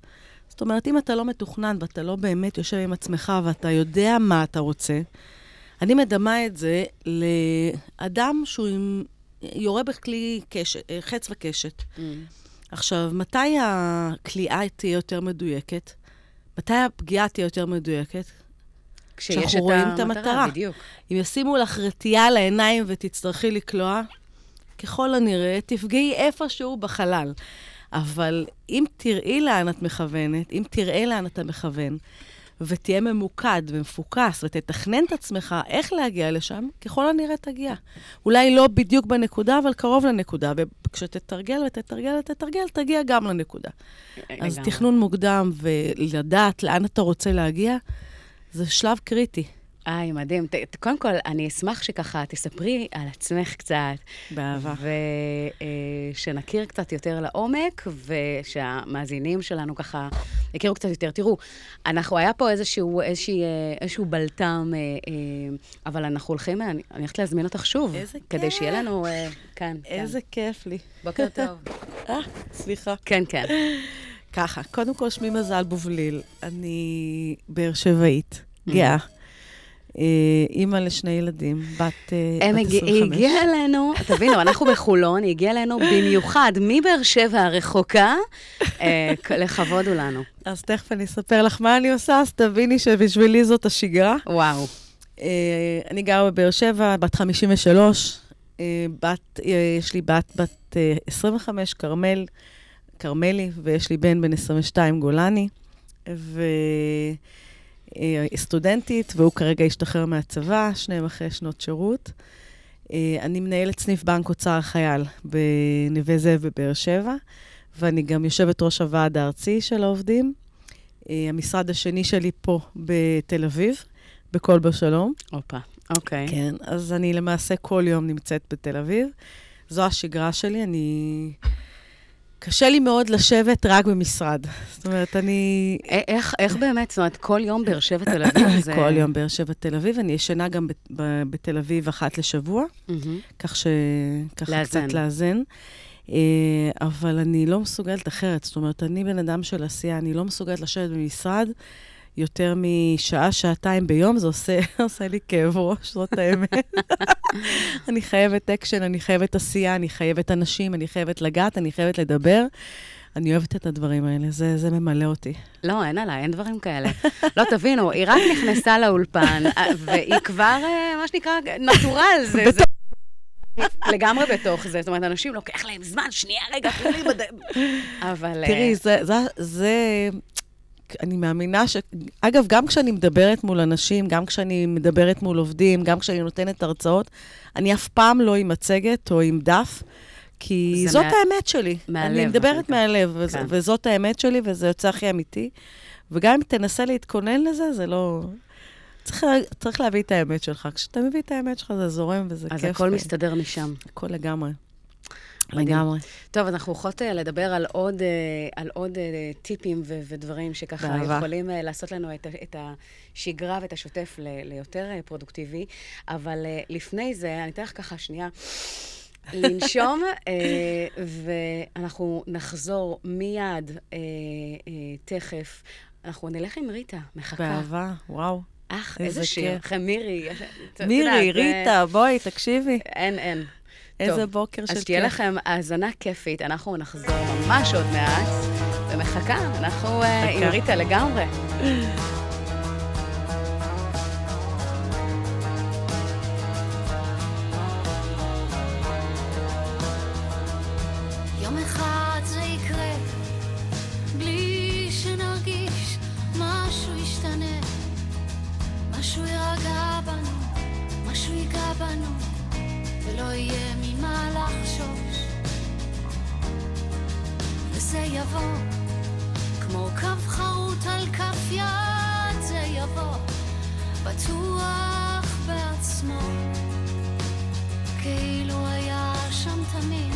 זאת אומרת, אם אתה לא מתוכנן ואתה לא באמת יושב עם עצמך ואתה יודע מה אתה רוצה, אני מדמה את זה לאדם שהוא עם... יורה בכלי קשת, חץ וקשת. Mm. עכשיו, מתי הכליאה תהיה יותר מדויקת? מתי הפגיעה תהיה יותר מדויקת? כשיש את רואים את המטרה. בדיוק. אם ישימו לך רטייה על העיניים ותצטרכי לקלוע, ככל הנראה תפגעי איפשהו בחלל. אבל אם תראי לאן את מכוונת, אם תראה לאן אתה מכוון, ותהיה ממוקד ומפוקס, ותתכנן את עצמך איך להגיע לשם, ככל הנראה תגיע. אולי לא בדיוק בנקודה, אבל קרוב לנקודה. וכשתתרגל ותתרגל ותתרגל, תגיע גם לנקודה. אז לגמרי. תכנון מוקדם ולדעת לאן אתה רוצה להגיע, זה שלב קריטי. היי, מדהים. ת, ת, קודם כל, אני אשמח שככה תספרי על עצמך קצת. באהבה. ושנכיר קצת יותר לעומק, ושהמאזינים שלנו ככה יכירו קצת יותר. תראו, אנחנו, היה פה איזשהו, איזושהי, אה, איזשהו בלטם, אה, אה, אבל אנחנו הולכים, אני אני הולכת להזמין אותך שוב. איזה כדי כיף. שיהיה לנו אה, כאן. איזה כיף לי. כאן. בוקר טוב. אה, סליחה. כן, כן. ככה, קודם כל, שמי מזל בובליל. אני באר שבעית, גאה. אה, אימא לשני ילדים, בת אה, הם בת הגיע, 25. היא הגיעה אלינו, תבינו, אנחנו בחולון, היא הגיעה אלינו במיוחד מבאר שבע הרחוקה, אה, לכבוד הוא לנו. אז תכף אני אספר לך מה אני עושה, אז תביני שבשבילי זאת השגרה. וואו. אה, אני גרה בבאר שבע, בת 53. אה, בת, יש לי בת בת אה, 25, כרמל, כרמלי, ויש לי בן בן 22, גולני. וסטודנטית, והוא כרגע השתחרר מהצבא, שניהם אחרי שנות שירות. אה, אני מנהלת סניף בנק אוצר החייל בנווה זאב בבאר שבע, ואני גם יושבת ראש הוועד הארצי של העובדים. אה, המשרד השני שלי פה בתל אביב, בקול בשלום. הופה, אוקיי. כן, אז אני למעשה כל יום נמצאת בתל אביב. זו השגרה שלי, אני... קשה לי מאוד לשבת רק במשרד. זאת אומרת, אני... איך, איך באמת, זאת אומרת, כל יום באר שבע תל אביב זה... כל יום באר שבע תל אביב, אני ישנה גם בתל אביב אחת לשבוע. כך ש... ככה לאזן. קצת לאזן. אה, אבל אני לא מסוגלת אחרת. זאת אומרת, אני בן אדם של עשייה, אני לא מסוגלת לשבת במשרד יותר משעה, שעתיים ביום, זה עושה, עושה לי כאב ראש, זאת האמת. אני חייבת אקשן, אני חייבת עשייה, אני חייבת אנשים, אני חייבת לגעת, אני חייבת לדבר. אני אוהבת את הדברים האלה, זה, זה ממלא אותי. לא, אין עליי, אין דברים כאלה. לא, תבינו, היא רק נכנסה לאולפן, אה, והיא כבר, אה, מה שנקרא, נטורל. זה, זה... לגמרי בתוך זה. זאת אומרת, אנשים לוקח להם זמן, שנייה, רגע, תנו לי בד... אבל... אה, תראי, זה, זה, זה, אני מאמינה ש... אגב, גם כשאני מדברת מול אנשים, גם כשאני מדברת מול עובדים, גם כשאני נותנת הרצאות, אני אף פעם לא עם מצגת או עם דף, כי זאת מה- האמת שלי. מהלב, אני מדברת שנקרא. מהלב, כן. וזאת האמת שלי, וזה יוצא הכי אמיתי. וגם אם תנסה להתכונן לזה, זה לא... צריך, צריך להביא את האמת שלך. כשאתה מביא את האמת שלך, זה זורם וזה אז כיף. הכל ו- מסתדר משם. הכל לגמרי. לגמרי. טוב, אנחנו הולכות אה, לדבר על עוד, אה, על עוד אה, טיפים ו- ודברים שככה באהבה. יכולים לעשות לנו את, את השגרה ואת השוטף ל- ליותר פרודוקטיבי. אבל לפני זה, אני אתן לך ככה שנייה לנשום, ואנחנו נחזור מיד, תכף. אנחנו נלך עם ריטה, מחכה. באהבה, וואו. אך, איזה איזה שיר. מירי. מירי, ריטה, בואי, תקשיבי. אין, אין. איזה בוקר של כיף. אז תהיה לכם האזנה כיפית, אנחנו נחזור ממש עוד מעט, ומחכה, אנחנו אה, עם ריטה לגמרי. משהו יירגע בנו, משהו ייגע בנו, ולא יהיה ממה לחשוש. וזה יבוא, כמו קו חרוט על כף יד, זה יבוא, בטוח בעצמו. כאילו היה שם תמיד,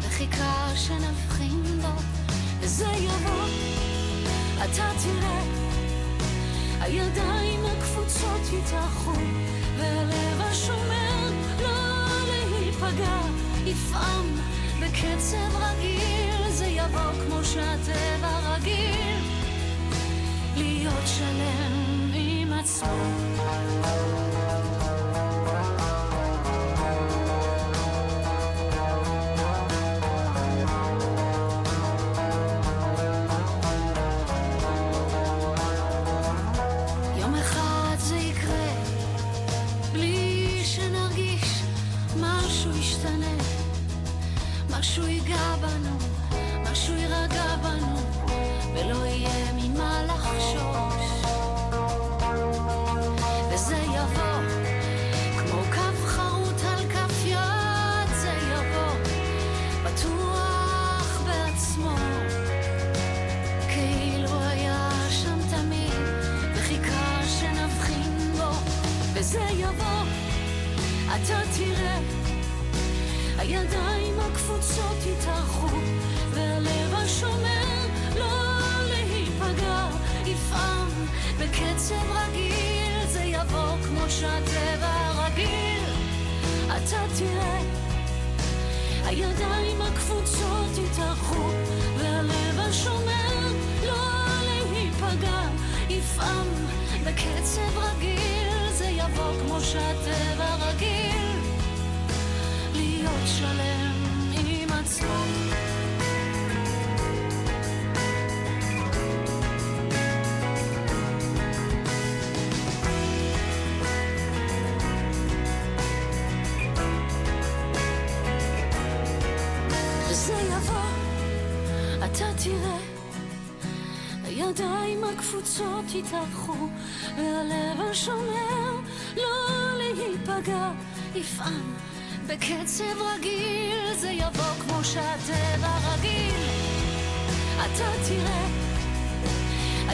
וחיכה שנבחין בו, וזה יבוא, אתה תראה, הידיים הקפוצות יתאחו, והלב השומר להיפגע, יפעם בקצב רגיל, זה יבוא כמו שהטבע רגיל, להיות שלם עם עצמו.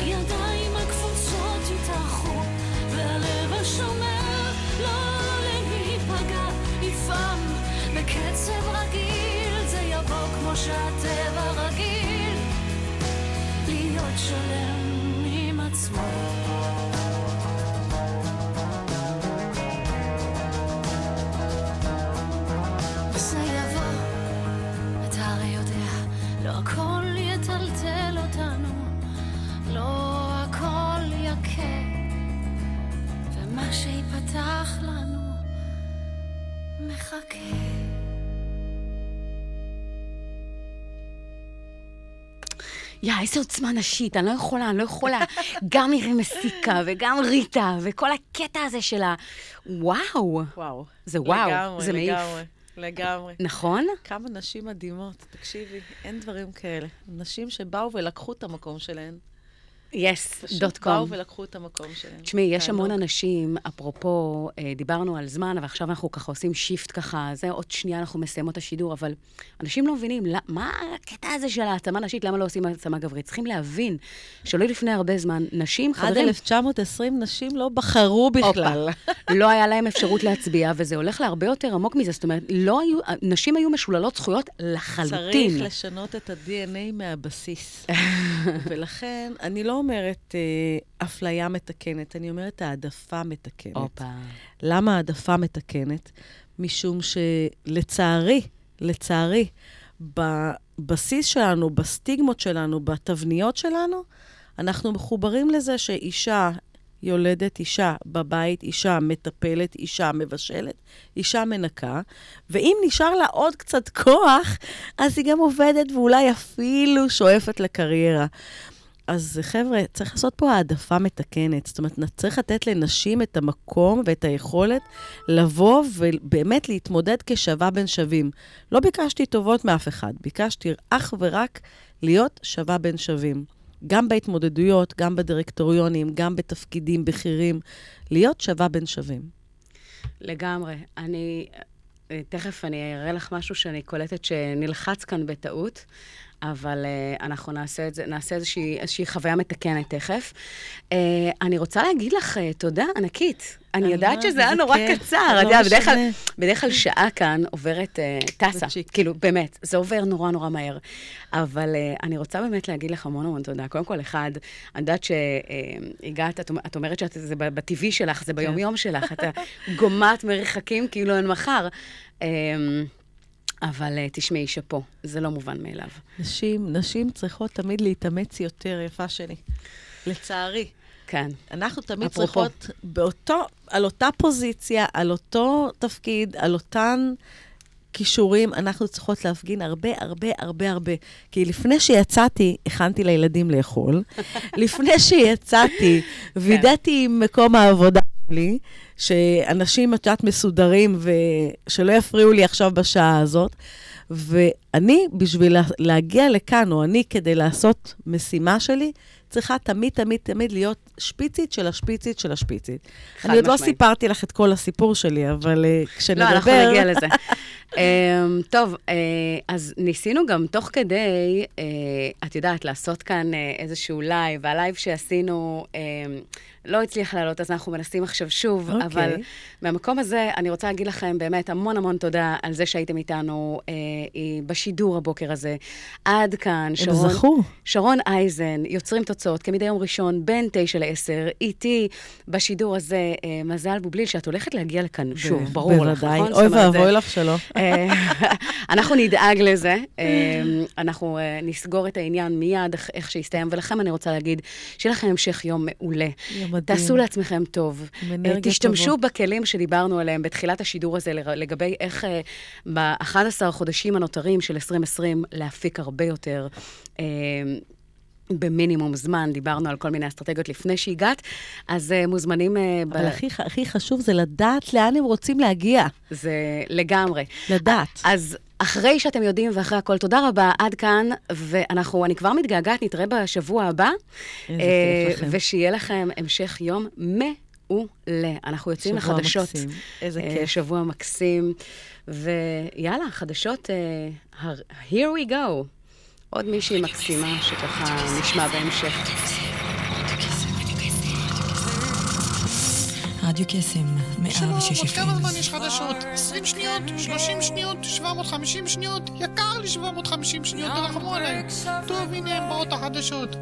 הידיים הקפוצות יתארחו, והלב השומר לא להיפגע, יפעם בקצב רגיל, זה יבוא כמו שהטבע רגיל, להיות שלם עם עצמו. שיפתח לנו מחכה. יא, איזה עוצמה נשית, אני לא יכולה, אני לא יכולה. גם מירי מסיקה וגם ריטה, וכל הקטע הזה של ה... וואו. וואו. זה וואו, לגמרי, זה מעיף. לגמרי, לגמרי. נכון? כמה נשים מדהימות, תקשיבי, אין דברים כאלה. נשים שבאו ולקחו את המקום שלהן. yes, פשוט dot באו com. ולקחו את המקום שלהן. תשמעי, יש תענוג. המון אנשים, אפרופו, אה, דיברנו על זמן, ועכשיו אנחנו ככה עושים shift ככה, זה עוד שנייה אנחנו מסיימות את השידור, אבל אנשים לא מבינים, למה- מה הקטע הזה של העצמה נשית, למה לא עושים העצמה גברית? צריכים להבין שלא לפני הרבה זמן, נשים, עד חברים, 1920 נשים לא בחרו בכלל. לא היה להם אפשרות להצביע, וזה הולך להרבה יותר עמוק מזה. זאת אומרת, לא היו, נשים היו משוללות זכויות לחלוטין. צריך לשנות את ה-DNA מהבסיס. ולכן, אני לא אומרת אה, אפליה מתקנת, אני אומרת העדפה מתקנת. הופה. למה העדפה מתקנת? משום שלצערי, לצערי, בבסיס שלנו, בסטיגמות שלנו, בתבניות שלנו, אנחנו מחוברים לזה שאישה יולדת, אישה בבית, אישה מטפלת, אישה מבשלת, אישה מנקה, ואם נשאר לה עוד קצת כוח, אז היא גם עובדת ואולי אפילו שואפת לקריירה. אז חבר'ה, צריך לעשות פה העדפה מתקנת. זאת אומרת, צריך לתת לנשים את המקום ואת היכולת לבוא ובאמת להתמודד כשווה בין שווים. לא ביקשתי טובות מאף אחד, ביקשתי אך ורק להיות שווה בין שווים. גם בהתמודדויות, גם בדירקטוריונים, גם בתפקידים בכירים, להיות שווה בין שווים. לגמרי. אני, אה, תכף אני אראה לך משהו שאני קולטת שנלחץ כאן בטעות. אבל uh, אנחנו נעשה, את זה, נעשה איזושהי, איזושהי חוויה מתקנת תכף. Uh, אני רוצה להגיד לך uh, תודה ענקית. אני יודעת יודעת, שזה היה נורא כיף. קצר. לא אתה יודע, בדרך. בדרך כלל שעה כאן עוברת טסה. כאילו, באמת, זה עובר נורא נורא מהר. אבל אני רוצה באמת להגיד לך המון המון תודה. קודם כל, אחד, אני יודעת שהגעת, את, את אומרת שזה בטבעי שלך, זה ביומיום שלך, אתה גומעת מרחקים כאילו אין מחר. אבל uh, תשמעי, שאפו, זה לא מובן מאליו. נשים, נשים צריכות תמיד להתאמץ יותר, יפה שלי. לצערי. כן. אנחנו תמיד אפרופו. צריכות באותו, על אותה פוזיציה, על אותו תפקיד, על אותן כישורים, אנחנו צריכות להפגין הרבה, הרבה, הרבה, הרבה. כי לפני שיצאתי, הכנתי לילדים לאכול. לפני שיצאתי, וידאתי עם מקום העבודה שלי, שאנשים, את יודעת, מסודרים, ושלא יפריעו לי עכשיו בשעה הזאת. ואני, בשביל לה- להגיע לכאן, או אני, כדי לעשות משימה שלי, צריכה תמיד, תמיד, תמיד להיות שפיצית של השפיצית של השפיצית. אני עוד לא. סיפרתי לך את כל הסיפור שלי, אבל uh, כשנדבר... לא, אנחנו נגיע לזה. אמ, טוב, אה, אז ניסינו גם תוך כדי, אה, את יודעת, לעשות כאן אה, איזשהו live, וה live שעשינו אמ, לא הצליח לעלות, אז אנחנו מנסים עכשיו שוב, אוקיי. אבל מהמקום הזה, אני רוצה להגיד לכם באמת המון המון תודה על זה שהייתם איתנו אה, בשידור הבוקר הזה. עד כאן, הם שרון... זכו. שרון אייזן, יוצרים תוצאות, כמדי יום ראשון, בין תשע לעשר, איתי בשידור הזה, אה, מזל בובליל, שאת הולכת להגיע לכאן שוב, ברור לך, בוודאי. נכון? אוי ואבוי לך שלא. אה, אנחנו נדאג לזה, אה, אנחנו אה, נסגור את העניין מיד איך- שיסתיים, ולכם אני רוצה להגיד, שיהיה לכם המשך יום מעולה. יום מדהים. תעשו לעצמכם טוב. תשתמשו טובות. בכלים שדיברנו עליהם בתחילת השידור הזה, לגבי איך אה, ב-11 חודשים הנותרים של 2020 להפיק הרבה יותר. אה, במינימום זמן, דיברנו על כל מיני אסטרטגיות לפני שהגעת, אז uh, מוזמנים... Uh, אבל הכי, ח- הכי חשוב זה לדעת לאן הם רוצים להגיע. זה לגמרי. לדעת. אז אחרי שאתם יודעים ואחרי הכל, תודה רבה, עד כאן, ואנחנו, אני כבר מתגעגעת, נתראה בשבוע הבא. איזה אה, כיף לכם. ושיהיה לכם המשך יום מעולה. אנחנו יוצאים שבוע לחדשות. מקסים. איזה כיף. שבוע מקסים. ויאללה, חדשות, אה, here we go. עוד מישהי מקסימה שככה נשמע בהמשך. רדיו קסם, שלום, 106 עוד כמה. זמן יש חדשות? 20 שניות? 30 שניות? 750 שניות? יקר לי 750 שניות, תרחמו עליי. טוב, הנה הם באות החדשות.